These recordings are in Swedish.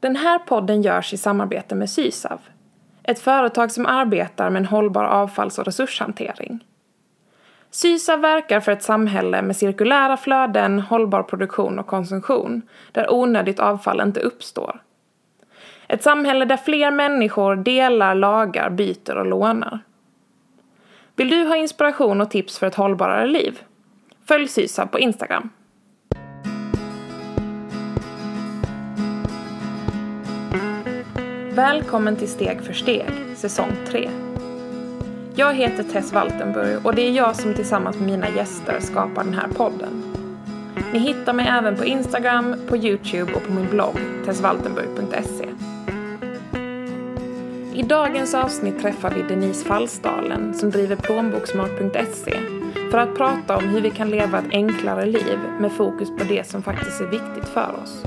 Den här podden görs i samarbete med Sysav, ett företag som arbetar med en hållbar avfalls och resurshantering. Sysav verkar för ett samhälle med cirkulära flöden, hållbar produktion och konsumtion, där onödigt avfall inte uppstår. Ett samhälle där fler människor delar, lagar, byter och lånar. Vill du ha inspiration och tips för ett hållbarare liv? Följ Sysav på Instagram. Välkommen till Steg för steg, säsong 3. Jag heter Tess Waltenburg och det är jag som tillsammans med mina gäster skapar den här podden. Ni hittar mig även på Instagram, på Youtube och på min blogg tessvaltenburg.se. I dagens avsnitt träffar vi Denise Fallstalen som driver plånboksmart.se för att prata om hur vi kan leva ett enklare liv med fokus på det som faktiskt är viktigt för oss.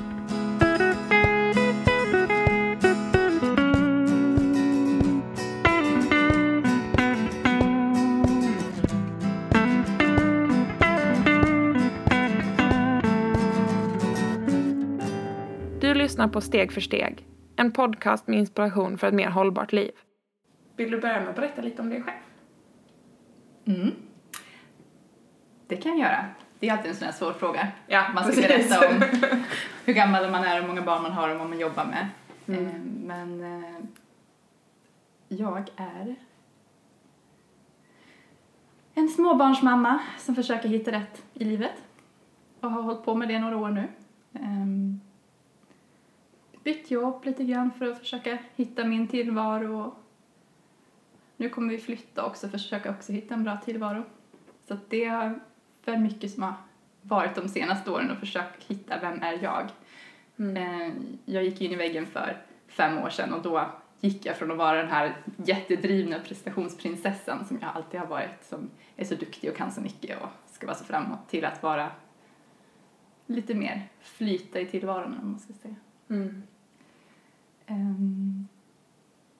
Du lyssnar på Steg för steg, en podcast med inspiration för ett mer hållbart liv. Vill du börja med att berätta lite om dig själv? Mm. Det kan jag göra. Det är alltid en sån här svår fråga. Ja, man ska precis. berätta om hur gammal man är, hur många barn man har och vad man jobbar med. Mm. Eh, Men eh, jag är en småbarnsmamma som försöker hitta rätt i livet och har hållit på med det några år nu. Bytt jobb lite grann för att försöka hitta min tillvaro. Nu kommer vi flytta också för att försöka också hitta en bra tillvaro. Så det är väl mycket som har varit de senaste åren och försökt hitta vem är jag. Mm. Eh, Jag gick in i väggen för fem år sedan och då gick jag från att vara den här jättedrivna prestationsprinsessan som jag alltid har varit, som är så duktig och kan så mycket och ska vara så framåt, till att vara lite mer flyta i tillvaron om man ska säga. Mm. Ehm,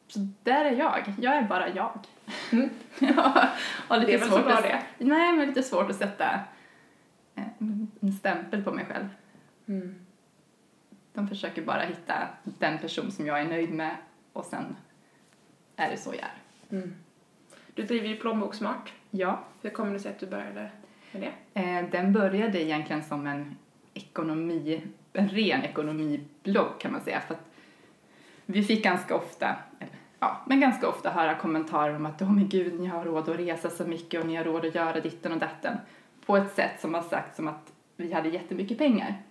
så där är jag. Jag är bara jag. Mm. har lite Det är väl så bra att, det. Nej, men lite svårt att sätta eh, en stämpel på mig själv. Mm. De försöker bara hitta den person som jag är nöjd med och sen är det så jag är. Mm. Du driver ju Plånboksmart. Ja, Hur kommer det sig att du började med det? eh, den började egentligen som en ekonomi, en ren ekonomiblogg kan man säga. För att vi fick ganska ofta, ja, men ganska ofta höra kommentarer om att åh men gud, ni har råd att resa så mycket och ni har råd att göra ditten och datten. På ett sätt som har sagt som att vi hade jättemycket pengar.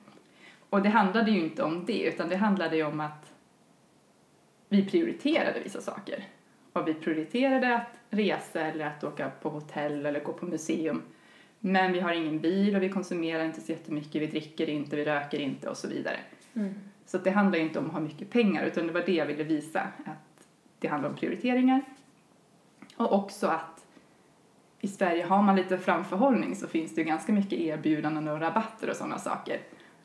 Och det handlade ju inte om det, utan det handlade ju om att vi prioriterade vissa saker. Och vi prioriterade att resa eller att åka på hotell eller gå på museum. Men vi har ingen bil och vi konsumerar inte så jättemycket, vi dricker inte, vi röker inte och så vidare. Mm. Så det handlar inte om att ha mycket pengar utan det var det jag ville visa. Att det handlar om prioriteringar. Och också att i Sverige har man lite framförhållning så finns det ju ganska mycket erbjudanden och rabatter och sådana saker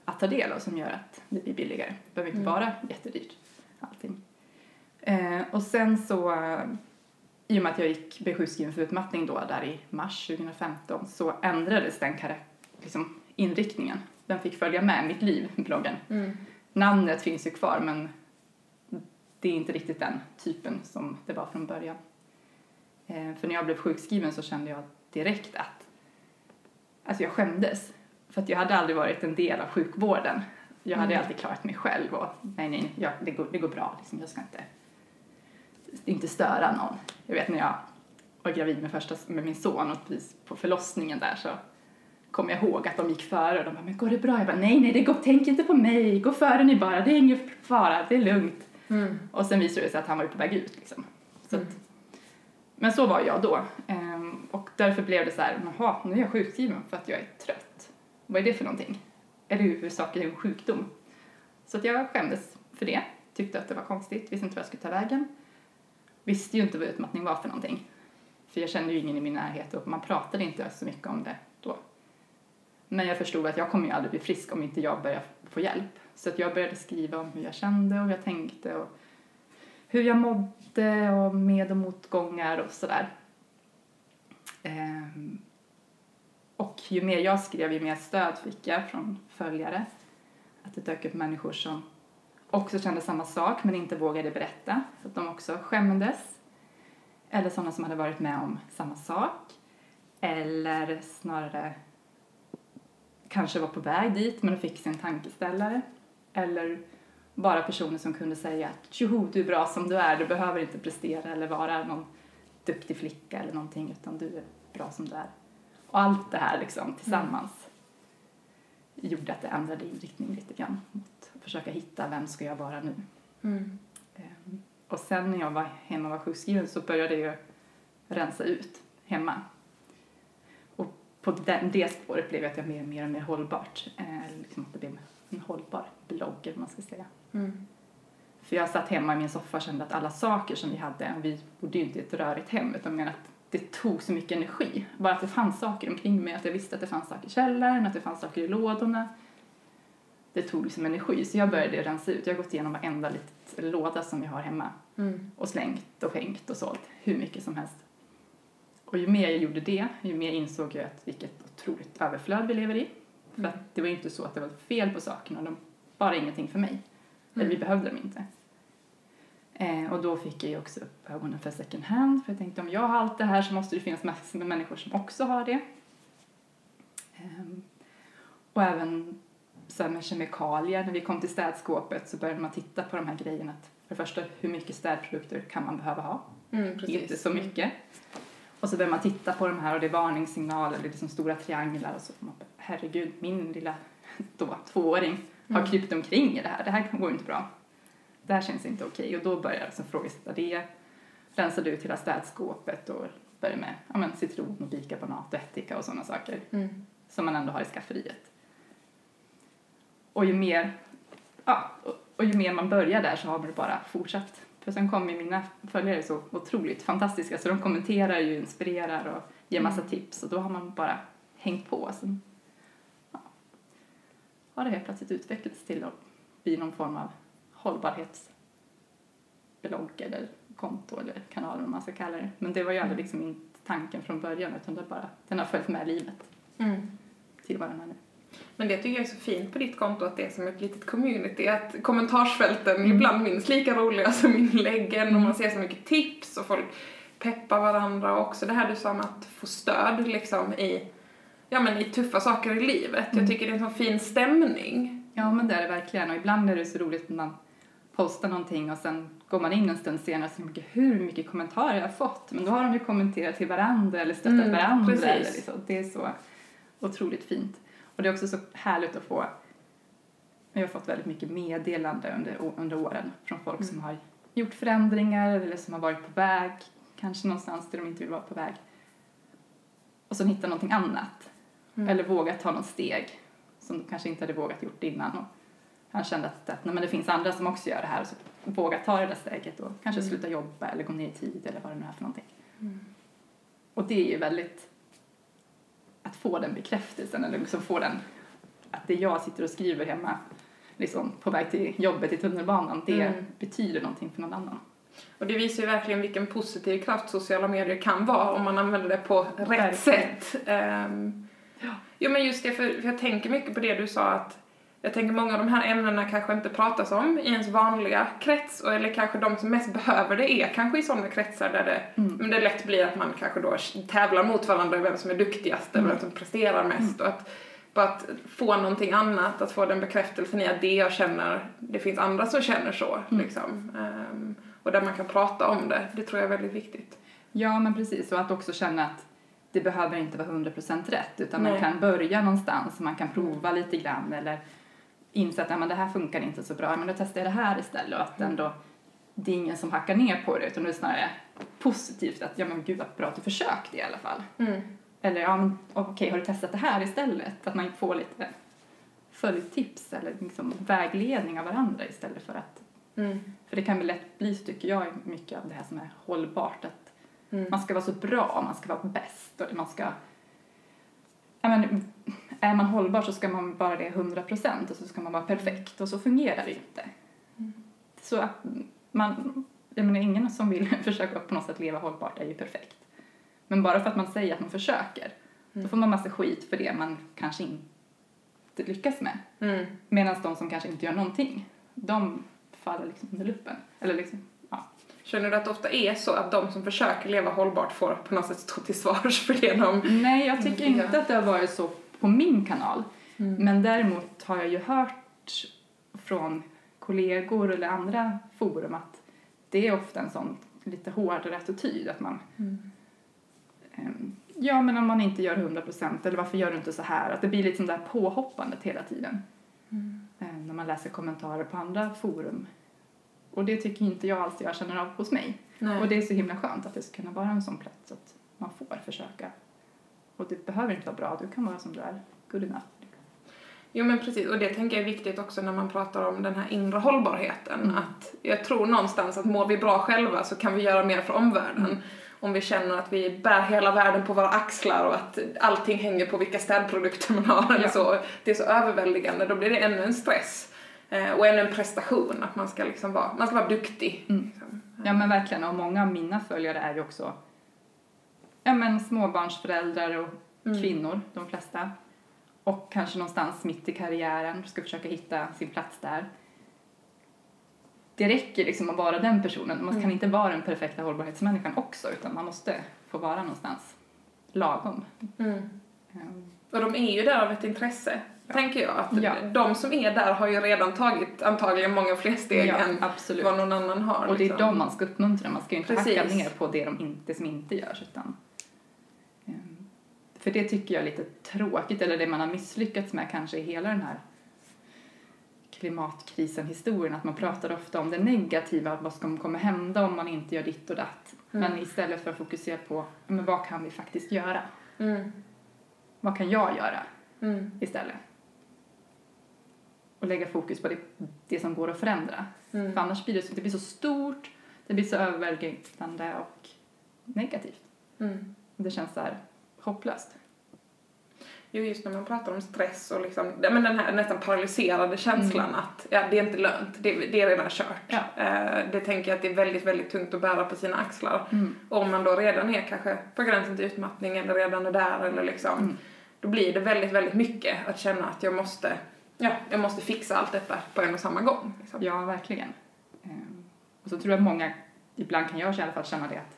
att ta del av som gör att det blir billigare. Det behöver inte Mm. vara jättedyrt allting. Eh, och sen så i och med att jag gick blev sjukskriven för utmattning då där i mars 2015 så ändrades den liksom, inriktningen. Den fick följa med mitt liv, bloggen. Mm. Namnet finns ju kvar men det är inte riktigt den typen som det var från början. Eh, för när jag blev sjukskriven så kände jag direkt att alltså jag skämdes. För att jag hade aldrig varit en del av sjukvården. Jag hade Mm. alltid klarat mig själv och nej, nej, jag, det, går, det går bra. Liksom, jag ska inte, inte störa någon. Jag vet när jag var gravid med, första, med min son och precis på förlossningen där så kommer jag ihåg att de gick före och de bara, men går det bra? Jag bara, nej, nej, det går, tänk inte på mig, gå före ni bara, det är ingen fara, det är lugnt. Mm. Och sen visade det sig att han var på väg ut liksom. Så Mm. att, men så var jag då. Ehm, och därför blev det så här, jaha, nu är jag sjukskriven för att jag är trött. Vad är det för någonting? Är det huvudsakligen en sjukdom? Så att jag skämdes för det, tyckte att det var konstigt, visste inte vad jag skulle ta vägen. Visste ju inte vad utmattning var för någonting. För jag kände ju ingen i min närhet och man pratade inte så mycket om det. Men jag förstod att jag kommer ju aldrig bli frisk om inte jag börjar få hjälp. Så att jag började skriva om hur jag kände och hur jag tänkte och hur jag mådde och med och motgångar och sådär. Ehm, och ju mer jag skrev, ju mer stöd fick jag från följare. Att det dök upp människor som också kände samma sak men inte vågade berätta. Så att de också skämdes. Eller sådana som hade varit med om samma sak. Eller snarare kanske var på väg dit men fick sin tankeställare. Eller bara personer som kunde säga att tjoho, du är bra som du är, du behöver inte prestera eller vara någon duktig flicka eller någonting utan du är bra som du är. Och allt det här liksom tillsammans mm. gjorde att det ändrade inriktning lite grann mot att försöka hitta vem ska jag vara nu. Mm. Um, och sen när jag var hemma och var sjukskriven så började jag rensa ut hemma. Och på den, det spåret blev att jag mer, mer och mer hållbart. Eh, liksom att det blev en hållbar blogg, eller man ska säga. Mm. För jag satt hemma i min soffa och kände att alla saker som vi hade, vi bodde ju inte i ett rörigt hem, utan men att det tog så mycket energi. Bara att det fanns saker omkring mig, att jag visste att det fanns saker i källaren, att det fanns saker i lådorna. Det tog liksom energi, så jag började rensa ut. Jag har gått igenom varenda liten låda som jag har hemma mm. och slängt och skänkt och sålt hur mycket som helst. Och ju mer jag gjorde det, ju mer insåg jag att vilket otroligt överflöd vi lever i. För att det var ju inte så att det var fel på sakerna, de bara ingenting för mig. Mm. Eller vi behövde dem inte. Eh, och då fick jag ju också upp ögonen för second hand, för jag tänkte om jag har allt det här så måste det finnas massor med människor som också har det. Eh, och även så med kemikalier, när vi kom till städskåpet så började man titta på de här grejerna. För det första, hur mycket städprodukter kan man behöva ha? Mm, inte så mycket. Och så börjar man titta på de här och det är varningssignaler, det är liksom stora trianglar och så. Man bara, herregud, min lilla då, tvååring har mm. krypt omkring i det här. Det här går inte bra. Det här känns inte okej. Och då börjar jag liksom ifrågasätta det. Rensade ut hela städskåpet och började med ja, men citron och bikarbonat och ättika och sådana saker. Mm. Som man ändå har i skafferiet. Och ju mer, ja, och, och ju mer man börjar där så har man bara fortsatt. För sen kommer mina följare så otroligt fantastiska så de kommenterar ju, inspirerar och ger massa mm. tips och då har man bara hängt på. Sen, ja, har det helt plötsligt utvecklats till att bli någon form av hållbarhetsblogg eller konto eller kanal vad man ska kalla det. Men det var ju aldrig mm. liksom inte tanken från början utan det bara, den har följt med livet mm. till vad den är nu. Men det tycker jag är så fint på ditt konto att det är som ett litet community, att kommentarsfälten mm. ibland minst lika roliga som inläggen och man ser så mycket tips och folk peppar varandra och också det här du sa om att få stöd liksom i, ja men i tuffa saker i livet. Mm. Jag tycker det är en sån fin stämning. Ja men det är det verkligen och ibland är det så roligt när man postar någonting och sen går man in en stund senare och ser hur mycket kommentarer jag har fått. Men då har de ju kommenterat till varandra eller stöttat mm, varandra. Eller liksom. Det är så otroligt fint. Och det är också så härligt att få, jag har fått väldigt mycket meddelande under, under åren från folk mm. som har gjort förändringar eller som har varit på väg, kanske någonstans där de inte vill vara på väg. Och så hittar någonting annat. Mm. Eller vågat ta något steg som de kanske inte hade vågat gjort innan. Och han kände att, att nej, men det finns andra som också gör det här och så våga ta det där steget och kanske mm. sluta jobba eller gå ner i tid eller vad det nu är för någonting. Mm. Och det är ju väldigt att få den bekräftelsen eller liksom få den att det jag sitter och skriver hemma liksom på väg till jobbet i tunnelbanan det mm. betyder någonting för någon annan. Och det visar ju verkligen vilken positiv kraft sociala medier kan vara om man använder det på rätt verkligen. sätt. Um, ja. Jo men just det, för, för jag tänker mycket på det du sa att jag tänker många av de här ämnena kanske inte pratas om i ens vanliga krets, och, eller kanske de som mest behöver det är kanske i sådana kretsar där det, mm. men det lätt blir att man kanske då tävlar mot varandra vem som är duktigast mm. eller vem som presterar mest. Mm. Och att, bara att få någonting annat, att få den bekräftelsen i att det jag känner, det finns andra som känner så. Mm. Liksom. Um, och där man kan prata om det, det tror jag är väldigt viktigt. Ja men precis, och att också känna att det behöver inte vara 100% rätt utan Nej. man kan börja någonstans, man kan prova lite grann eller inse att det här funkar inte så bra, men då testar jag det här istället och att ändå det är ingen som hackar ner på det utan det är snarare positivt att ja men gud vad bra att du försökte i alla fall. Mm. Eller ja men okej okay, har du testat det här istället? Att man får lite följtips eller liksom vägledning av varandra istället för att mm. för det kan väl lätt bli tycker jag mycket av det här som är hållbart att mm. man ska vara så bra, man ska vara bäst och man ska ja men är man hållbar så ska man vara det 100 procent och så ska man vara perfekt och så fungerar det inte. Mm. Så att man, jag menar ingen som vill försöka på något sätt leva hållbart är ju perfekt. Men bara för att man säger att man försöker, mm. då får man massa skit för det man kanske inte lyckas med. Mm. Medan de som kanske inte gör någonting, de faller liksom under luppen. Eller liksom, ja. Känner du att det ofta är så att de som försöker leva hållbart får på något sätt stå till svars för det de... Nej, jag tycker Mm, inte att det har varit så på min kanal. Mm. Men däremot har jag ju hört från kollegor eller andra forum att det är ofta en sån lite hårdare attityd att man Mm. ehm, Ja, men om man inte gör 100% eller varför gör du inte så här? Att det blir liksom där påhoppandet hela tiden. Mm. eh, När man läser kommentarer på andra forum. Och det tycker inte jag alls jag känner av hos mig. Nej. Och det är så himla skönt att det ska kunna vara en sån plats att man får försöka. Och det behöver inte vara bra, du kan vara som du är, good enough. Jo men precis, och det tänker jag är viktigt också när man pratar om den här inre hållbarheten. Mm. Att jag tror någonstans att mår vi bra själva så kan vi göra mer för omvärlden. Mm. Om vi känner att vi bär hela världen på våra axlar och att allting hänger på vilka städprodukter man har eller Ja. så. Det är så överväldigande, då blir det ännu en stress. Eh, och ännu en prestation, att man ska liksom vara, man ska vara duktig. Mm. Liksom. Ja men verkligen, och många av mina följare är ju också ja, men småbarnsföräldrar och Mm. kvinnor, de flesta. Och kanske någonstans mitt i karriären, ska försöka hitta sin plats där. Det räcker liksom att vara den personen, man kan Mm. inte vara den perfekta hållbarhetsmänniskan också, utan man måste få vara någonstans lagom. Mm. Ehm, Och de är ju där av ett intresse, Ja. tänker jag. Att Ja. de som är där har ju redan tagit antagligen många fler steg ja, än absolut. vad någon annan har. Och det är liksom. dem man ska uppmuntra, man ska ju inte Precis. hacka ner på det, de inte, som inte görs. Utan, för det tycker jag är lite tråkigt, eller det man har misslyckats med kanske i hela den här klimatkrisen-historien, att man pratar ofta om det negativa, vad som kommer hända om man inte gör ditt och datt. Mm. Men istället för att fokusera på, men vad kan vi faktiskt göra? Mm. Vad kan jag göra Mm. istället? Och lägga fokus på det, det som går att förändra. Mm. För annars blir det, så- det blir så stort, det blir så överväldigande och negativt. Mm. Det känns så här hopplöst. Jo, just när man pratar om stress och liksom, men den här nästan paralyserade känslan att ja, det är inte lönt, det, det är redan kört. Ja. Eh, det tänker jag att det är väldigt, väldigt tungt att bära på sina axlar. Mm. Och om man då redan är kanske på gränsen till utmattning eller redan är där eller liksom, Mm. då blir det väldigt, väldigt mycket att känna att jag måste, ja, jag måste fixa allt detta på en och samma gång. Liksom. Ja, verkligen. Ehm, Och så tror jag att många, ibland kan jag i alla fall känna det att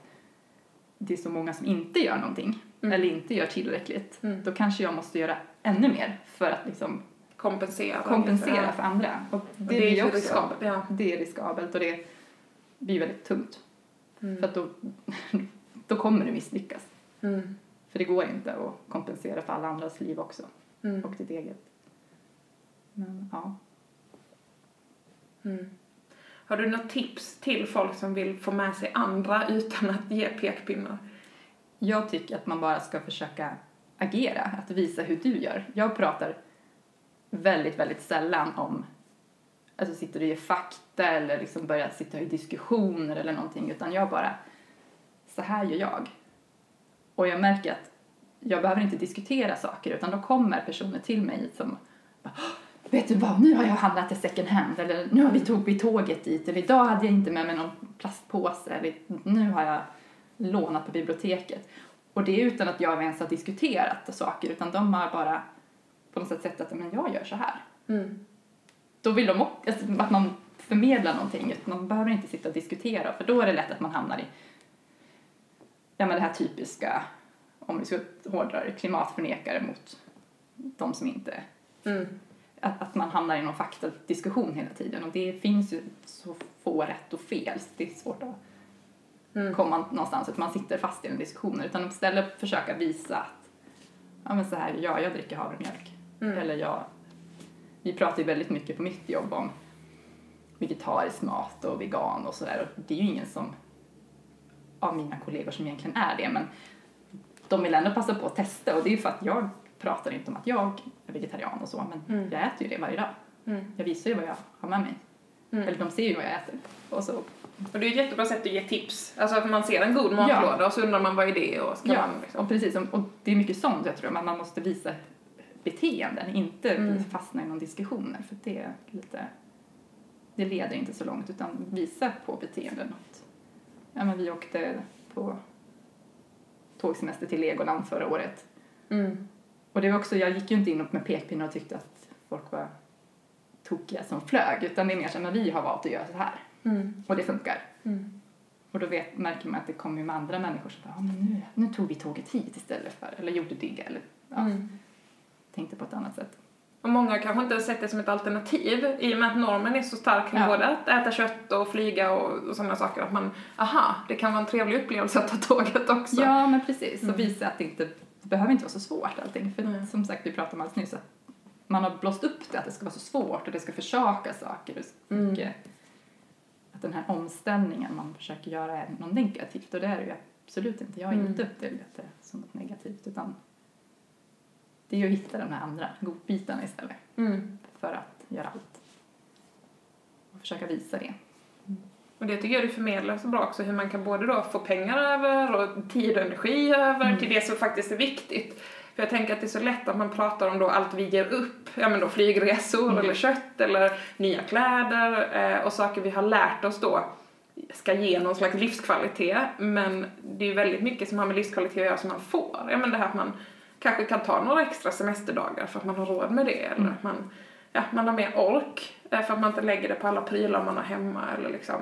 det är så många som inte gör någonting Mm. eller inte gör tillräckligt. Mm. Då kanske jag måste göra ännu mer för att liksom Kompensera. kompensera lite. för andra. Och Och det, det är blir ju också riskabelt. Ja. det är riskabelt och det blir väldigt tungt. Mm. För att då, då kommer det misslyckas. Mm. För det går inte att kompensera för alla andras liv också. Mm. Och ditt eget. Men ja. Mm. Har du något tips till folk som vill få med sig andra utan att ge pekpinnar? Jag tycker att man bara ska försöka agera, att visa hur du gör. Jag pratar väldigt, väldigt sällan om alltså sitter och ger fakta eller liksom börjar sitta i diskussioner eller någonting utan jag bara så här gör jag. Och jag märker att jag behöver inte diskutera saker utan då kommer personer till mig som bara, vet du vad, nu har jag handlat i second hand eller nu har vi tog vi tåget dit eller idag hade jag inte med mig någon plastpåse eller nu har jag lånat på biblioteket. Och det är utan att jag ens har diskuterat saker utan de har bara på något sätt sett att men jag gör så här. Mm. Då vill de också, alltså, att man förmedlar någonting. Man behöver inte sitta och diskutera för då är det lätt att man hamnar i ja, men det här typiska, om vi ska hårdra det, klimatförnekare mot de som inte Mm. att, att man hamnar i någon faktadiskussion hela tiden och det finns ju så få rätt och fel så det är svårt att Mm. komma någonstans att man sitter fast i en diskussion utan istället försöka visa att ja men så här, ja jag dricker havremjölk Mm. eller jag vi pratar ju väldigt mycket på mitt jobb om vegetarisk mat och vegan och sådär och det är ju ingen som av mina kollegor som egentligen är det men de vill ändå passa på att testa och det är ju för att jag pratar inte om att jag är vegetarian och så men Mm. jag äter ju det varje dag. Mm. Jag visar ju vad jag har med mig. Mm. Eller de ser ju vad jag äter. Och så, Och det är ett jättebra sätt att ge tips. Alltså att man ser en god matlåda och så undrar man vad är det och ska ja, man liksom... och precis. Och det är mycket sånt jag tror, men man måste visa beteenden, inte Mm. fastna i någon diskussion. För det är lite, det leder inte så långt, utan visa på beteenden. Att, ja, men vi åkte på tågsemester till Legoland förra året. Mm. Och det var också, jag gick ju inte in med pekpinnar och tyckte att folk var tokiga som flög utan det är mer som att vi har valt att göra så här Mm. och det funkar. Mm. Och då vet, märker man att det kommer med andra människor som bara, ja, men nu, nu tog vi tåget hit istället för, eller gjorde det, eller ja, Mm. tänkte på ett annat sätt. Och många kanske inte har sett det som ett alternativ i och med att normen är så stark kring Ja. både att äta kött och flyga och, och sådana saker. Att man, aha, det kan vara en trevlig upplevelse att ta tåget också. Ja, men precis. Mm. Och visa att det inte det behöver inte vara så svårt allting. För Nej. som sagt, vi pratade om alldeles nyss att man har blåst upp det, att det ska vara så svårt och det ska försaka saker. Och så Mm. Att den här omställningen man försöker göra är något negativt och det är det ju absolut inte. Jag har Mm. inte upplevt det som något negativt utan det är ju att hitta de här andra godbitarna istället Mm. för att göra allt. Och försöka visa det. Och det tycker jag du förmedlar så bra också, hur man kan både då få pengar över och tid och energi över Mm. till det som faktiskt är viktigt. För jag tänker att det är så lätt att man pratar om då allt vi ger upp, ja men då flygresor Mm. eller kött eller nya kläder eh, och saker vi har lärt oss då ska ge någon slags livskvalitet, men det är ju väldigt mycket som har med livskvalitet att göra som man får. Ja men det här att man kanske kan ta några extra semesterdagar för att man har råd med det eller Mm. att man, ja, man har mer ork eh, för att man inte lägger det på alla prylar man har hemma eller liksom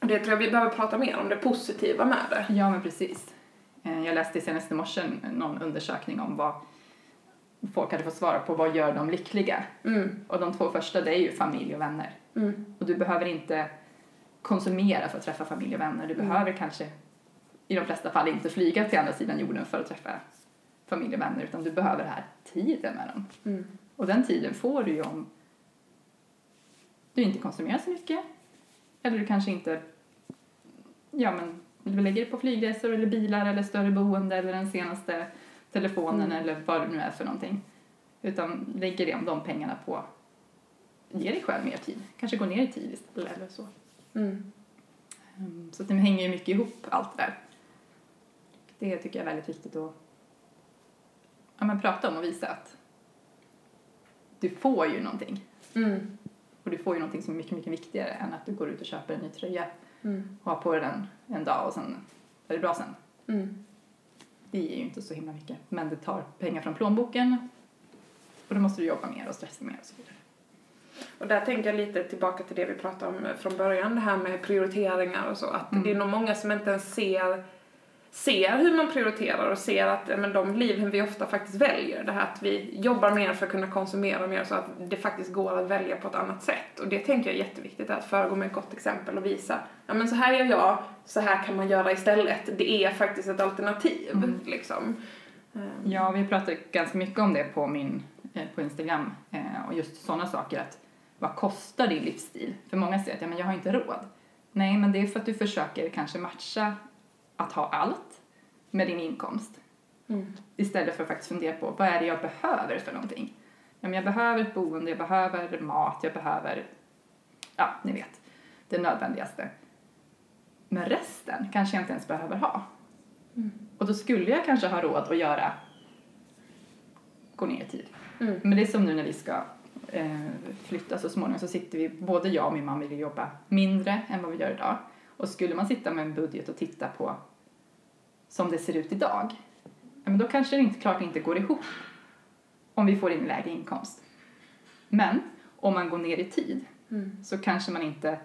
det tror jag vi behöver prata mer om, det positiva med det. Ja, men precis. Eh, Jag läste senast i morse någon undersökning om vad folk hade fått svara på vad gör dem lyckliga. Mm, Och de två första det är ju familj och vänner. mm, Och du behöver inte konsumera för att träffa familj och vänner. Du Mm. behöver kanske i de flesta fall inte flyga till andra sidan jorden för att träffa familj och vänner utan du behöver det här tiden med dem. mm, Och den tiden får du ju om du inte konsumerar så mycket eller du kanske inte ja men du lägger det på flygresor eller bilar eller större boende eller den senaste telefonen Mm. eller vad det nu är för någonting. Utan lägger det om de pengarna på ge dig själv mer tid. Kanske gå ner i tid istället eller så. mm, Mm, Så det hänger ju mycket ihop allt det där. Det tycker jag är väldigt viktigt att ja, men prata om och visa att du får ju någonting. mm, Och du får ju någonting som är mycket, mycket viktigare än att du går ut och köper en ny tröja mm, och har på dig den en dag och sen är det bra sen. mm. Det ger ju inte så himla mycket. Men det tar pengar från plånboken och då måste du jobba mer och stressa mer och så vidare. Och där tänker jag lite tillbaka till det vi pratade om från början, det här med prioriteringar och så. Att Mm. det är nog många som inte ens ser, ser hur man prioriterar och ser att men de liven vi ofta faktiskt väljer, det här att vi jobbar mer för att kunna konsumera mer så att det faktiskt går att välja på ett annat sätt. Och det tänker jag är jätteviktigt, att föregå med ett gott exempel och visa, ja men så här gör jag, så här kan man göra istället. Det är faktiskt ett alternativ, Mm. liksom. Ehm, Ja, vi pratar ganska mycket om det på min eh, på Instagram eh, och just sådana saker att vad kostar din livsstil? För många säger att ja, men jag har inte råd. Nej, men det är för att du försöker kanske matcha att ha allt med din inkomst Mm. istället för att faktiskt fundera på vad är det jag behöver för någonting? Ja, men jag behöver ett boende, jag behöver mat, jag behöver, ja, ni vet, det nödvändigaste. Men resten kanske jag inte ens behöver ha. Mm. Och då skulle jag kanske ha råd att göra, gå ner i tid. Mm. Men det är som nu när vi ska eh, flytta så småningom så sitter vi, både jag och min man vill jobba mindre än vad vi gör idag. Och skulle man sitta med en budget och titta på som det ser ut idag, men då kanske det inte klart inte går ihop om vi får in lägre inkomst. Men om man går ner i tid Mm. så kanske man inte,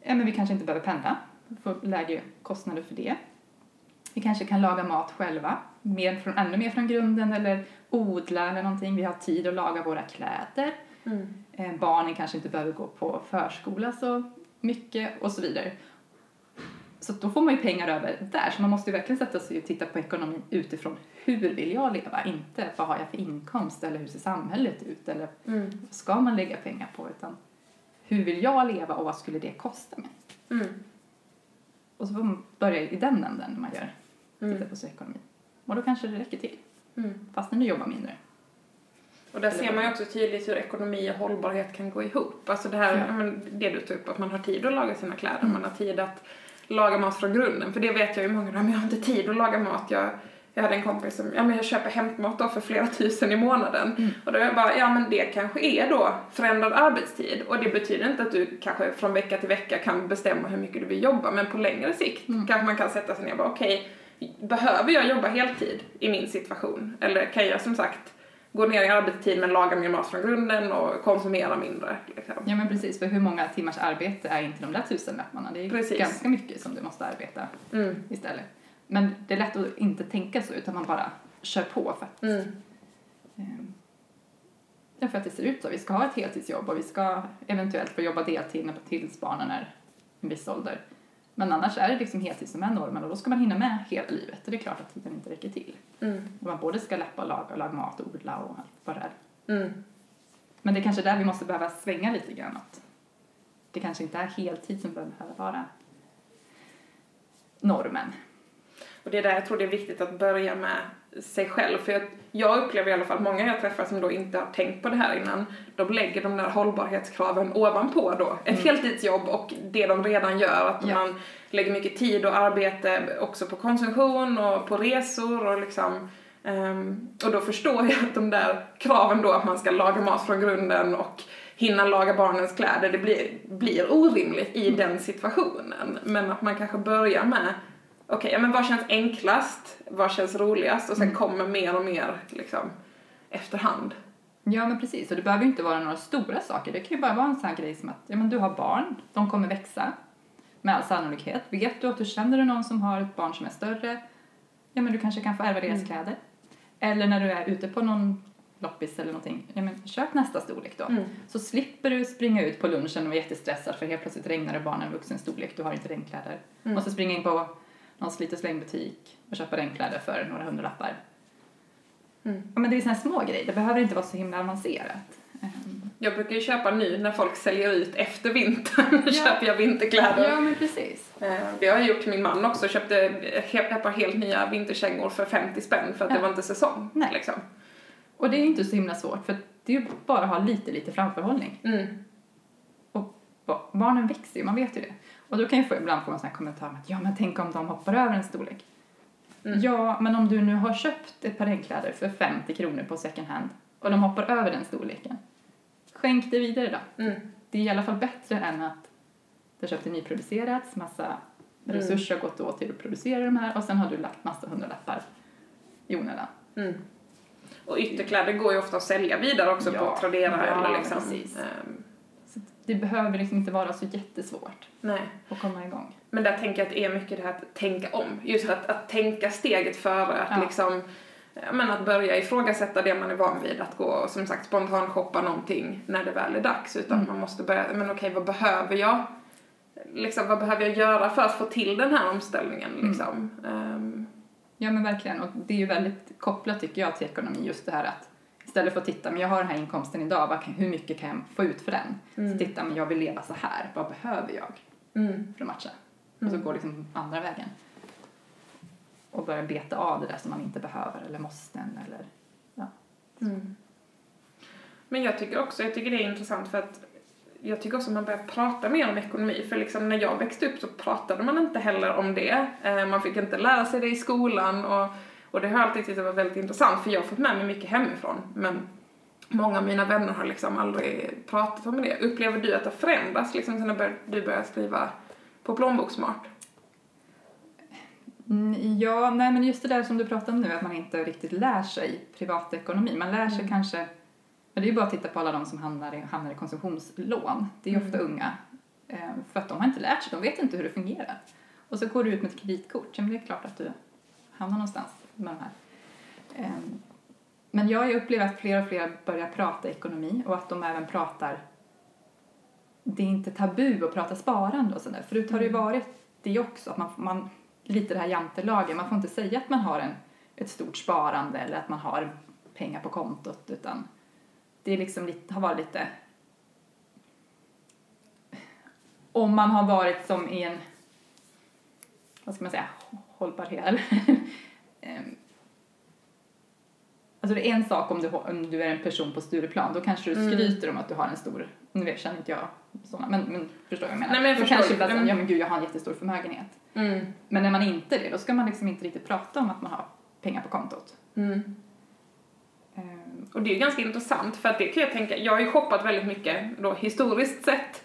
ja men vi kanske inte behöver pendla, får lägre kostnader för det. Vi kanske kan laga mat själva, mer från, ännu mer från grunden eller odla eller någonting. Vi har tid att laga våra kläder. Mm. Eh, barnen kanske inte behöver gå på förskola så mycket och så vidare. Så då får man ju pengar över där. Så man måste ju verkligen sätta sig och titta på ekonomin utifrån hur vill jag leva? Inte vad har jag för inkomst eller hur ser samhället ut eller Mm. vad ska man lägga pengar på? Utan hur vill jag leva och vad skulle det kosta mig? Mm. Och så får man börja i den änden när man gör, tittar Mm. på sin ekonomi. Och då kanske det räcker till, Mm. fast när du jobbar mindre. Och där Eller ser man ju också tydligt hur ekonomi och hållbarhet kan gå ihop. Alltså det här, Ja. det du tog upp, att man har tid att laga sina kläder, man har tid att laga mat från grunden. För det vet jag ju många, men jag har inte tid att laga mat. Jag, jag hade en kompis som, ja men jag köper hämtmat då för flera tusen i månaden. Mm. Och då är jag bara, ja men det kanske är då förändrad arbetstid. Och det betyder inte att du kanske från vecka till vecka kan bestämma hur mycket du vill jobba, men på längre sikt Mm. kanske man kan sätta sig ner och bara, okej, behöver jag jobba heltid i min situation? Eller kan jag som sagt gå ner i arbetstid men laga mer mat från grunden och konsumera mindre. Liksom. Ja men precis, för hur många timmars arbete är inte de där tusenlapparna? Det är Precis. ganska mycket som du måste arbeta Mm. istället. Men det är lätt att inte tänka så utan man bara kör på för att, Mm. ehm, ja, för att det ser ut så. Vi ska ha ett heltidsjobb och vi ska eventuellt få jobba deltid tills barnen är en viss ålder. Men annars är det liksom heltid som är normen och då ska man hinna med hela livet och det är klart att tiden inte räcker till. Mm. Och man både ska lappa och laga och laga mat och odla och allt vad det är. Mm. Men det är kanske där vi måste behöva svänga lite grann. Att det kanske inte är heltid som behöver vara normen. Och det är där jag tror det är viktigt att börja med sig själv. För jag, jag upplever i alla fall många jag träffar som då inte har tänkt på det här innan, de lägger de där hållbarhetskraven ovanpå då. Ett Mm. heltidsjobb och det de redan gör, att Ja. man lägger mycket tid och arbete också på konsumtion och på resor och liksom ehm, och då förstår jag att de där kraven då att man ska laga mat från grunden och hinna laga barnens kläder, det blir, blir orimligt i den situationen. Men att man kanske börjar med Okej, ja, men vad känns enklast? Vad känns roligast? Och sen Mm. kommer mer och mer liksom efterhand. Ja, men precis. Och det behöver ju inte vara några stora saker. Det kan ju bara vara en sån här grej som att ja, men du har barn, de kommer växa med all sannolikhet. Vet du att du känner du någon som har ett barn som är större, ja men du kanske kan få ärva deras Mm. kläder. Eller när du är ute på någon loppis eller någonting, ja men köp nästa storlek då. Mm. Så slipper du springa ut på lunchen och vara jättestressad för helt plötsligt regnar det barnen en vuxen storlek, du har inte regnkläder. Mm. Och så springa in på någon slit och slängbutik och köpa regnkläder för några hundralappar. Mm. Ja, men det är här små grejer, det behöver inte vara så himla avancerat. Ehm, Jag brukar ju köpa nu när folk säljer ut efter vintern, Ja. köper jag vinterkläder. Ja, men precis. Eh, Det har jag gjort till min man också, köpte ett par helt nya vinterkängor för 50 spänn för att Ja. det var inte säsong. Nej. Liksom. Och det är ju inte så himla svårt, för det är ju bara att ha lite, lite framförhållning. Mm. Och ba- barnen växer ju, man vet ju det. Och då kan jag få, ibland få en sån här kommentar om att ja, men tänk om de hoppar över en storlek. Mm. Ja, men om du nu har köpt ett par regnkläder för 50 kronor på second hand och de hoppar över den storleken, skänk det vidare då. Mm. Det är i alla fall bättre än att det köpte nyproducerats, massa Mm. resurser har gått åt till att producera de här och sen har du lagt massa hundralappar i onödan. Mm. Och ytterkläder går ju ofta att sälja vidare också Ja, på Tradera ja, eller liksom. precis. Så det behöver liksom inte vara så jättesvårt nej. att komma igång. Men där tänker jag att det är mycket det här att tänka om. Just att, att tänka steget före, att Ja. liksom men att börja ifrågasätta det man är van vid, att gå och som sagt spontanshoppa någonting när det väl är dags. Utan Mm. man måste börja, men okej vad behöver jag? Liksom vad behöver jag göra för att få till den här omställningen Mm. liksom? Ehm, Ja men verkligen och det är ju väldigt kopplat tycker jag till ekonomi just det här att istället för att titta men jag har den här inkomsten idag, vad kan, hur mycket kan jag få ut för den? Mm. Så titta men jag vill leva så här, vad behöver jag mm, för att matcha? Och Mm. så går liksom andra vägen. Och börja beta av det där som man inte behöver eller måste eller mm. Men jag tycker också, jag tycker det är intressant för att jag tycker också man börjar prata mer om ekonomi, för liksom när jag växte upp så pratade man inte heller om det. Eh, Man fick inte lära sig det i skolan och, och det har jag alltid tyckt var väldigt intressant för jag har fått med mig mycket hemifrån. Men många av mina vänner har liksom aldrig pratat om det. Upplever du att det har förändrats liksom sen när du började skriva på plånboksmart? Mm, Ja, nej men just det där som du pratade om nu, att man inte riktigt lär sig privatekonomi. Man lär sig Mm. kanske, men det är ju bara att titta på alla de som hamnar i, hamnar i konsumtionslån. Det är ju ofta Mm. unga. Eh, för att de har inte lärt sig, de vet inte hur det fungerar. Och så går du ut med ett kreditkort, ja, men det är klart att du hamnar någonstans med de här. Eh, men jag upplever att fler och fler börjar prata ekonomi och att de även pratar det är inte tabu att prata sparande och sådär. Förut har det ju Mm. varit det också, att man, man lite det här jantelagen, man får inte säga att man har en, ett stort sparande eller att man har pengar på kontot utan det är liksom lite, har varit lite om man har varit som i en vad ska man säga, hållbarhet eller Ehm, Alltså det är en sak om du, om du är en person på Stureplan, då kanske du Mm. skryter om att du har en stor, nu vet- känner inte jag sådana, men, men förstår vad jag menar? Nej, men jag då förstår. kanske ibland Mm. ja men gud jag har en jättestor förmögenhet. Mm. Men när man inte är det, då ska man liksom inte riktigt prata om att man har pengar på kontot. Mm. Ehm, Och det är ju ganska intressant för att det kan jag tänka, jag har ju shoppat väldigt mycket då historiskt sett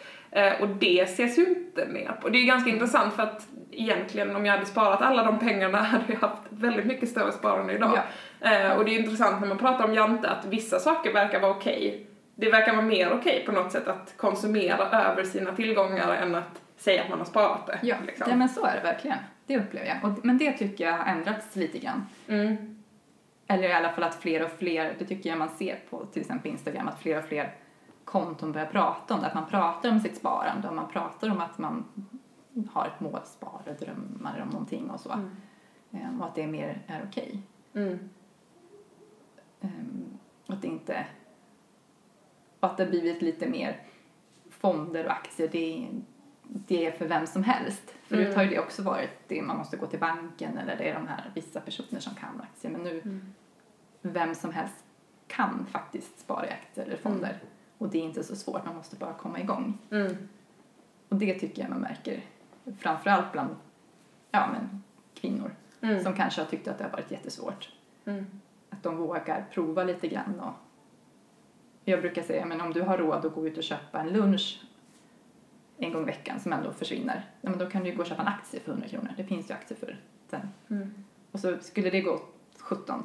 och det ses ju inte ner på. Det är ju ganska intressant för att egentligen om jag hade sparat alla de pengarna hade jag haft väldigt mycket större sparande idag. Ja. Eh, och det är intressant när man pratar om Jante att vissa saker verkar vara okej. Det verkar vara mer okej på något sätt att konsumera över sina tillgångar än att säga att man har sparat det. Ja, liksom. ja men så är det verkligen. Det upplever jag. Och, men det tycker jag har ändrats lite grann. Mm. Eller i alla fall att fler och fler, det tycker jag man ser på till exempel Instagram, att fler och fler konton börjar prata om det. Att man pratar om sitt sparande och man pratar om att man har ett mål, sparar, drömmar om någonting och så. Mm. Ehm, och att det mer är okej. Mm. Ehm, att det inte... Och att det har blivit lite mer fonder och aktier, det är, det är för vem som helst. Förut Mm. har ju det också varit det man måste gå till banken eller det är de här vissa personer som kan aktier. Men nu, Mm. vem som helst kan faktiskt spara i aktier eller fonder. Och det är inte så svårt, man måste bara komma igång. Mm. Och det tycker jag man märker framförallt bland ja, men, kvinnor Mm. som kanske har tyckt att det har varit jättesvårt. Mm. Att de vågar prova lite grann. Och jag brukar säga, men om du har råd att gå ut och köpa en lunch en gång i veckan som ändå försvinner, ja, men då kan du ju gå och köpa en aktie för 100 kronor. Det finns ju aktier för den. Mm. Och så skulle det gå åt 17,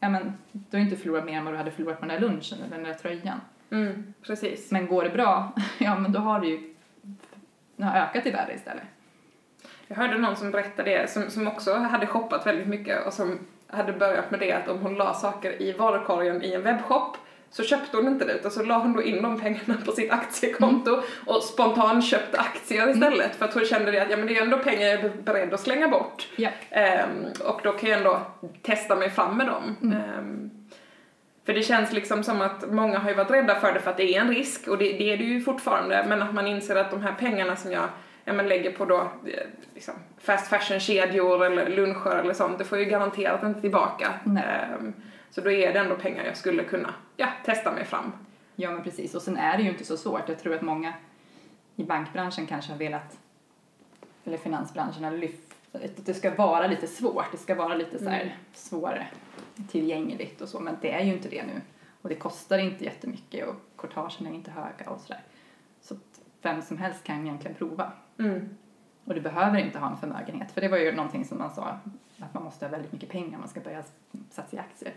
ja men då har du inte förlorat mer än vad du hade förlorat på den där lunchen eller den där tröjan. Mm. Precis. Men går det bra, ja men då har du ju det har ökat i värde istället. Jag hörde någon som berättade det, som, som också hade shoppat väldigt mycket och som hade börjat med det att om hon la saker i varukorgen i en webbshop så köpte hon inte det utan så la hon då in de pengarna på sitt aktiekonto och spontant köpte aktier istället för att hon kände det att ja men det är ändå pengar jag är beredd att slänga bort. Ja. Ehm, och då kan jag ändå testa mig fram med dem. Mm. Ehm, för det känns liksom som att många har ju varit rädda för det för att det är en risk och det, det är det ju fortfarande men att man inser att de här pengarna som jag ja, men lägger på då eh, liksom fast fashion-kedjor eller luncher eller sånt, det får ju garanterat inte tillbaka. Ehm, så då är det ändå pengar jag skulle kunna ja, testa mig fram. Ja, men precis. Och sen är det ju inte så svårt. Jag tror att många i bankbranschen kanske har velat, eller finansbranschen, har lyft, att det ska vara lite svårt. Det ska vara lite så här Mm. svårare tillgängligt och så, men det är ju inte det nu. Och det kostar inte jättemycket och courtagen är inte höga och sådär. Så att vem som helst kan egentligen prova. Mm. Och du behöver inte ha en förmögenhet, för det var ju någonting som man sa, att man måste ha väldigt mycket pengar om man ska börja satsa i aktier.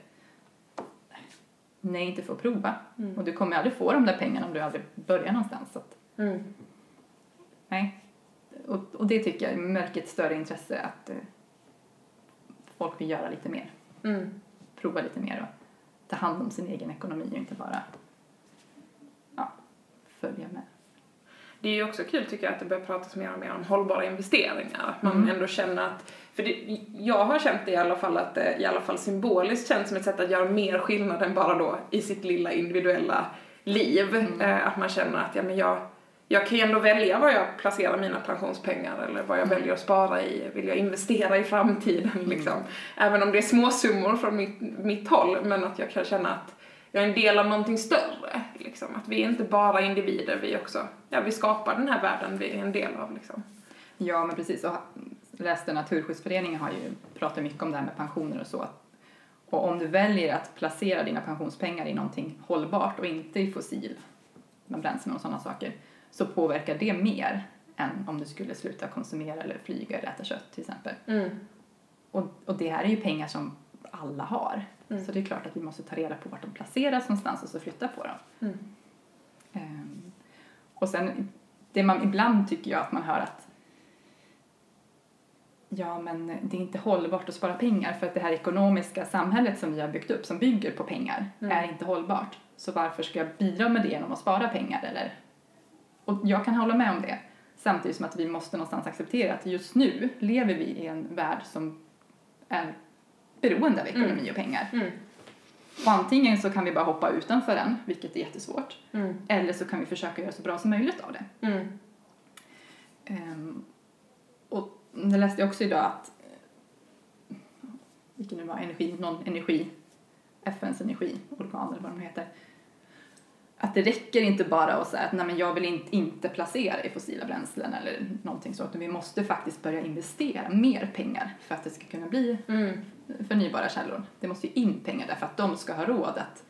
Nej, inte för att prova. Mm. Och du kommer aldrig få de där pengarna om du aldrig börjar någonstans. Så att, Mm. nej. Och, och det tycker jag märker ett större intresse att eh, folk vill göra lite mer. Mm. Prova lite mer och ta hand om sin egen ekonomi och inte bara ja, följa med. Det är ju också kul tycker jag att det börjar pratas mer och mer om hållbara investeringar. Att man Mm. ändå känner att, för det, jag har känt det i alla fall att det i alla fall symboliskt känns som ett sätt att göra mer skillnad än bara då i sitt lilla individuella liv. Mm. Eh, att man känner att ja, men jag, jag kan ju ändå välja var jag placerar mina pensionspengar eller vad jag Mm. väljer att spara i. Vill jag investera i framtiden liksom? Även om det är småsummor från mitt, mitt håll men att jag kan känna att jag är en del av någonting större. Liksom. Att vi är inte bara individer, vi också, ja vi skapar den här världen vi är en del av liksom. Ja, men precis. Och läste Naturskyddsföreningen har ju pratat mycket om det här med pensioner och så. Och om du väljer att placera dina pensionspengar i någonting hållbart och inte i fossil med bränslen och sådana saker så påverkar det mer än om du skulle sluta konsumera eller flyga eller äta kött till exempel. Mm. Och, och det här är ju pengar som alla har. Mm. Så det är klart att vi måste ta reda på vart de placeras någonstans och så flytta på dem. Ehm, och sen, det man ibland tycker jag att man hör att ja, men det är inte hållbart att spara pengar för att det här ekonomiska samhället som vi har byggt upp som bygger på pengar Mm. är inte hållbart. Så varför ska jag bidra med det genom att spara pengar eller? Och jag kan hålla med om det. Samtidigt som att vi måste någonstans acceptera att just nu lever vi i en värld som är beroende av ekonomi Mm. och pengar. Mm. Och antingen så kan vi bara hoppa utanför den, vilket är jättesvårt, Mm. eller så kan vi försöka göra så bra som möjligt av det. Mm. Ehm, och jag läste också idag att, vilken nu var energi, någon energi, FNs energiorgan eller vad de heter, att det räcker inte bara att säga att nej men jag vill inte, inte placera i fossila bränslen eller någonting så, utan vi måste faktiskt börja investera mer pengar för att det ska kunna bli Mm. förnybara källor. Det måste ju in pengar därför att de ska ha råd att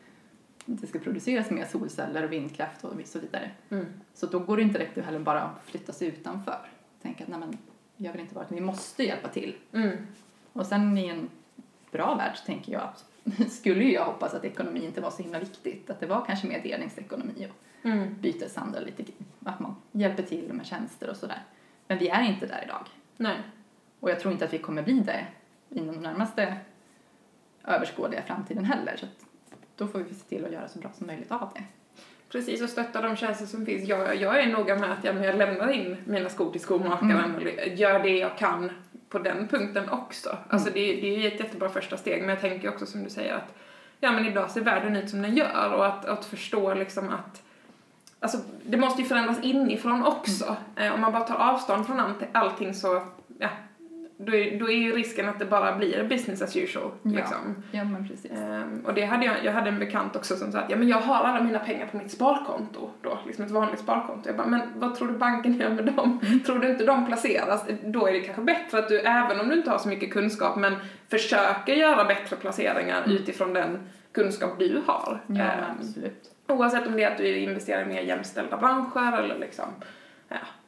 det ska produceras mer solceller och vindkraft och så vidare. Mm. Så då går det inte direkt heller bara att flytta sig utanför. Tänka att nej men, jag vill inte vara det, vi måste hjälpa till. Mm. Och sen i en bra värld tänker jag att skulle ju jag hoppas att ekonomi inte var så himla viktigt. Att det var kanske mer delningsekonomi och Mm. byteshandel, lite, att man hjälper till med tjänster och sådär. Men vi är inte där idag. Nej. Och jag tror inte att vi kommer bli det inom den närmaste överskådliga framtiden heller. Så då får vi se till att göra så bra som möjligt av det. Precis, och stötta de tjänster som finns. Jag, jag är noga med att jag, jag lämnar in mina skor till skomakaren Mm. och gör det jag kan på den punkten också. Alltså det, det är ju ett jättebra första steg, men jag tänker också som du säger att ja men idag ser världen ut som den gör och att, att förstå liksom att Alltså det måste ju förändras inifrån också. Eh, om man bara tar avstånd från allt, allting så, ja, då är, då är ju risken att det bara blir business as usual. Ja. Liksom. Ja, men precis. Ehm, och det hade jag, jag hade en bekant också som sa att ja, men jag har alla mina pengar på mitt sparkonto då, liksom ett vanligt sparkonto. Jag bara, men vad tror du banken gör med dem? Tror du inte de placeras? Då är det kanske bättre att du, även om du inte har så mycket kunskap, men försöker göra bättre placeringar utifrån den kunskap du har. Ja, Ehm, absolut. Oavsett om det är att du investerar i mer jämställda branscher eller liksom,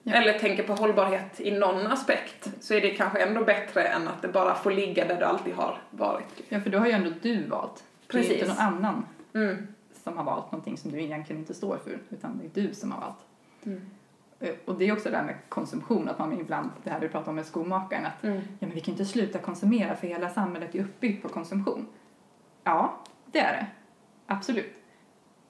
ja. Eller tänker på hållbarhet i någon aspekt så är det kanske ändå bättre än att det bara får ligga där det alltid har varit. Ja, för då har ju ändå du valt. Det är ju Precis. inte någon annan Mm. som har valt någonting som du egentligen inte står för, utan det är du som har valt. Mm. Eh, Och det är också det här med konsumtion, att man ibland, det här vi pratar om med skomakaren, att Mm. ja, men vi kan inte sluta konsumera för hela samhället är uppbyggt på konsumtion. Ja, det är det. Absolut.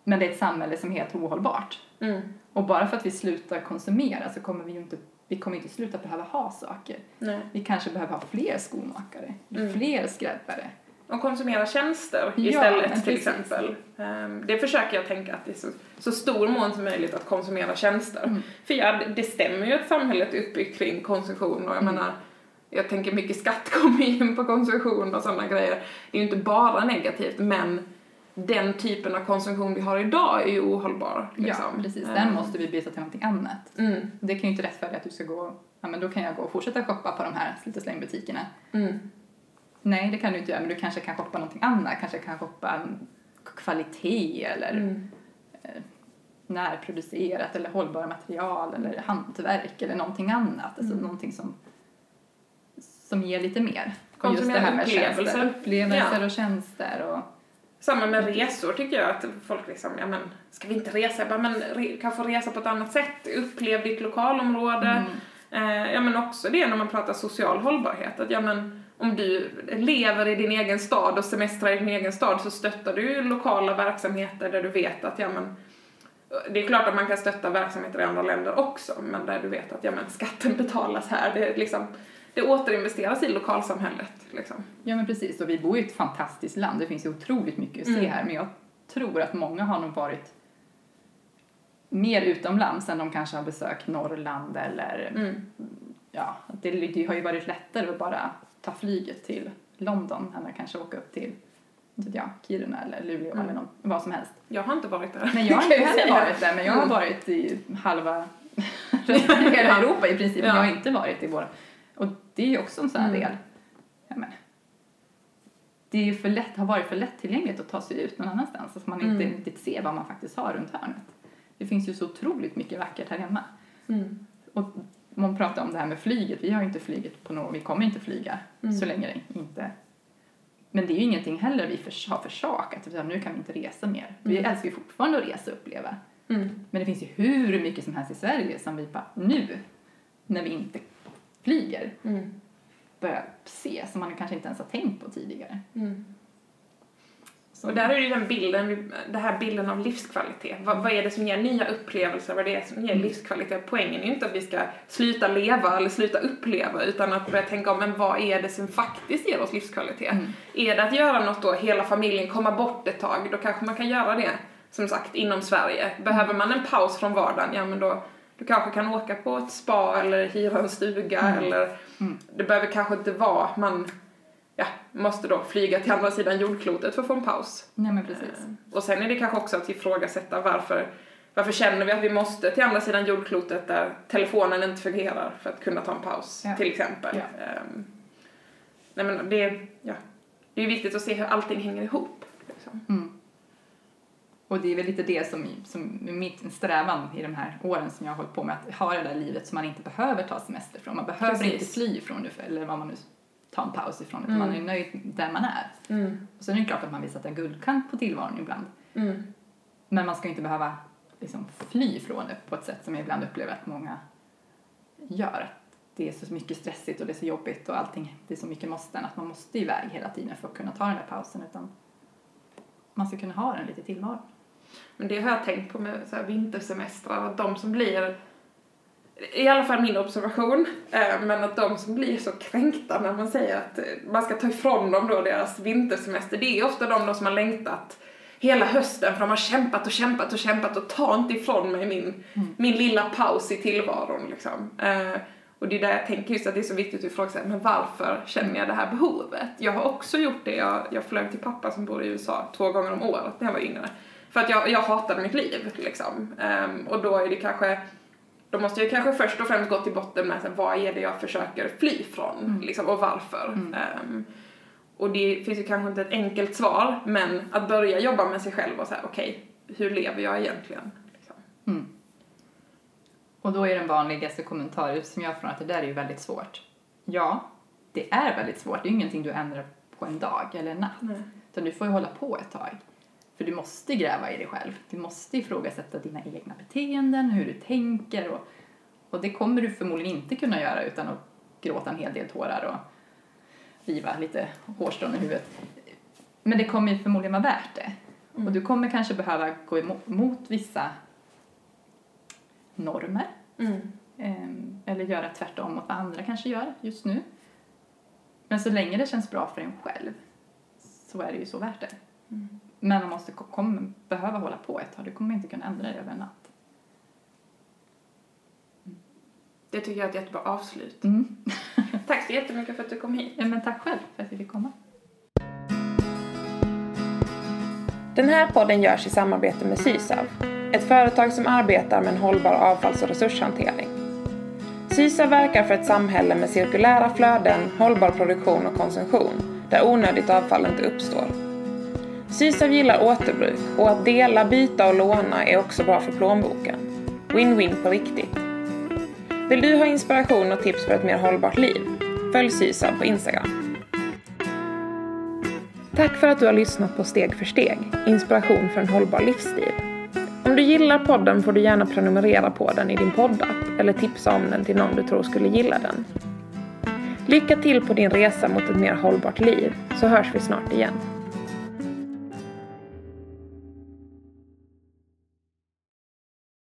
Men det är ett samhälle som är helt ohållbart. Mm. Och bara för att vi slutar konsumera så kommer vi ju inte, vi kommer inte sluta behöva ha saker. Nej. Vi kanske behöver ha fler skomakare, Mm. fler skräddare. Och konsumera tjänster Ja, istället men till exempel. Ehm, det försöker jag tänka att det är så, så stor mån som möjligt att konsumera tjänster. Mm. För ja, det- stämmer ju att samhället är uppbyggt kring konsumtion och jag Mm. menar jag tänker mycket skatt kommer in på konsumtion och sådana grejer. Det är ju inte bara negativt men den typen av konsumtion vi har idag är ju ohållbar. Liksom. Ja, precis. Ehm, Den måste vi byta till någonting annat. Mm, Det kan ju inte rättfärdiga att du ska gå, ja men då kan jag gå och fortsätta shoppa på de här slit slängbutikerna. mm, Nej, det kan du inte göra, men du kanske kan shoppa någonting annat. Kanske kan shoppa kvalitet eller mm. närproducerat eller hållbara material eller hantverk eller någonting annat. Alltså Mm. någonting som, som ger lite mer. Och Konsumera upplevelser. upplevelser Ja. och tjänster och Samma med resor tycker jag att folk liksom, ja men ska vi inte resa? Jag bara, men re, kan få resa på ett annat sätt, upplev ditt lokalområde. Mm. Eh, ja men också det när man pratar social hållbarhet, att ja men om du lever i din egen stad och semestrar i din egen stad så stöttar du lokala verksamheter där du vet att ja men det är klart att man kan stötta verksamheter i andra länder också, men där du vet att ja men skatten betalas här, det är liksom det återinvesteras i lokalsamhället liksom. Ja men precis, och vi bor i ett fantastiskt land. Det finns ju otroligt mycket att se Mm. här. Men jag tror att många har nog varit mer utomlands än de kanske har besökt Norrland eller Mm. ja, det, det har ju varit lättare att bara ta flyget till London än att kanske åka upp till jag, Kiruna eller Luleå Mm. eller någon, vad som helst. Jag har inte varit där. Men jag har inte heller varit där, men jag har Mm. varit i halva hela Europa i princip, men Ja. jag har inte varit i våra. Och det är ju också en sån här Mm. del. Ja, men, det är ju för lätt, har varit för lättillgängligt att ta sig ut någon annanstans, att man inte Mm. riktigt ser vad man faktiskt har runt hörnet. Det finns ju så otroligt mycket vackert här hemma. Mm. Och man pratar om det här med flyget, vi har ju inte flyget på något, vi kommer inte flyga Mm. så länge inte men det är ju ingenting heller vi förs- har försakat, utan nu kan vi inte resa mer. Vi Mm. älskar ju fortfarande att resa och uppleva. Mm. Men det finns ju hur mycket som helst i Sverige som vi bara nu, när vi inte flyger, Mm. börjar se som man kanske inte ens har tänkt på tidigare. Mm. Och där är ju den bilden, den här bilden av livskvalitet. Vad, vad är det som ger nya upplevelser? Vad är det som ger Mm. livskvalitet? Poängen är ju inte att vi ska sluta leva eller sluta uppleva utan att börja tänka om, men vad är det som faktiskt ger oss livskvalitet? Mm. Är det att göra något då, hela familjen, komma bort ett tag, då kanske man kan göra det, som sagt, inom Sverige. Behöver man en paus från vardagen, ja men då du kanske kan åka på ett spa eller hyra en stuga Mm. eller Mm. det behöver kanske inte vara, man ja, måste då flyga till andra sidan jordklotet för att få en paus. Nej men precis. Eh, Och sen är det kanske också att ifrågasätta varför, varför känner vi att vi måste till andra sidan jordklotet där telefonen inte fungerar för att kunna ta en paus, Ja. till exempel. Ja. Ehm, nej men det, ja, det är viktigt att se hur allting hänger ihop. Liksom. Mm. Och det är väl lite det som, som är mitt strävan i de här åren som jag har hållit på med, att ha det där livet som man inte behöver ta semester från. Man behöver Precis. inte fly ifrån det, eller vad man nu tar en paus ifrån, utan Mm. man är nöjd där man är. Mm. Och sen är det klart att man vill sätta guldkant på tillvaron ibland. Mm. Men man ska inte behöva liksom, fly ifrån det på ett sätt som jag ibland upplever att många gör. Att det är så mycket stressigt och det är så jobbigt och allting, det är så mycket måsten att man måste iväg hela tiden för att kunna ta den där pausen. Utan man ska kunna ha den lite tillvaro. Men det har jag tänkt på med så här vintersemestrar, att de som blir, i alla fall min observation, eh, men att de som blir så kränkta när man säger att eh, man ska ta ifrån dem då deras vintersemester, det är ofta de då som har längtat hela hösten för de har kämpat och kämpat och kämpat och ta inte ifrån mig min, min lilla paus i tillvaron liksom. Eh, och det är där jag tänker just att det är så viktigt att fråga sig, men varför känner jag det här behovet? Jag har också gjort det, jag, jag flög till pappa som bor i USA två gånger om året när jag var yngre. För att jag, jag hatade mitt liv liksom. Ehm, och då är det kanske, då måste jag kanske först och främst gå till botten med så här, vad är det jag försöker fly från liksom, och varför. Ehm, och det finns ju kanske inte ett enkelt svar, men att börja jobba med sig själv och säga okej, hur lever jag egentligen? Liksom. Mm. Och då är den vanligaste kommentaren som jag får att det där är ju väldigt svårt. Ja, det är väldigt svårt. Det är ju ingenting du ändrar på en dag eller en natt. Nej. Utan du får ju hålla på ett tag. För du måste gräva i dig själv. Du måste ifrågasätta dina egna beteenden, hur du tänker och, och det kommer du förmodligen inte kunna göra utan att gråta en hel del tårar och riva lite hårstrån i huvudet. Men det kommer förmodligen vara värt det. Och du kommer kanske behöva gå emot mot vissa normer Mm. Ehm, eller göra tvärtom mot vad andra kanske gör just nu. Men så länge det känns bra för en själv så är det ju så värt det. Men man måste ko- kommer behöva hålla på ett tag. Du kommer inte kunna ändra det över en natt. Det tycker jag är ett jättebra avslut. Mm. Tack så jättemycket för att du kom hit. Ja, men tack själv för att vi fick komma. Den här podden görs i samarbete med Sysav, ett företag som arbetar med en hållbar avfalls och resurshantering. Sysav verkar för ett samhälle med cirkulära flöden, hållbar produktion och konsumtion, där onödigt avfall inte uppstår. Sysav gillar återbruk och att dela, byta och låna är också bra för plånboken. Win-win på riktigt. Vill du ha inspiration och tips för ett mer hållbart liv? Följ Sysav på Instagram. Tack för att du har lyssnat på Steg för steg, inspiration för en hållbar livsstil. Om du gillar podden får du gärna prenumerera på den i din poddapp eller tipsa om den till någon du tror skulle gilla den. Lycka till på din resa mot ett mer hållbart liv, så hörs vi snart igen.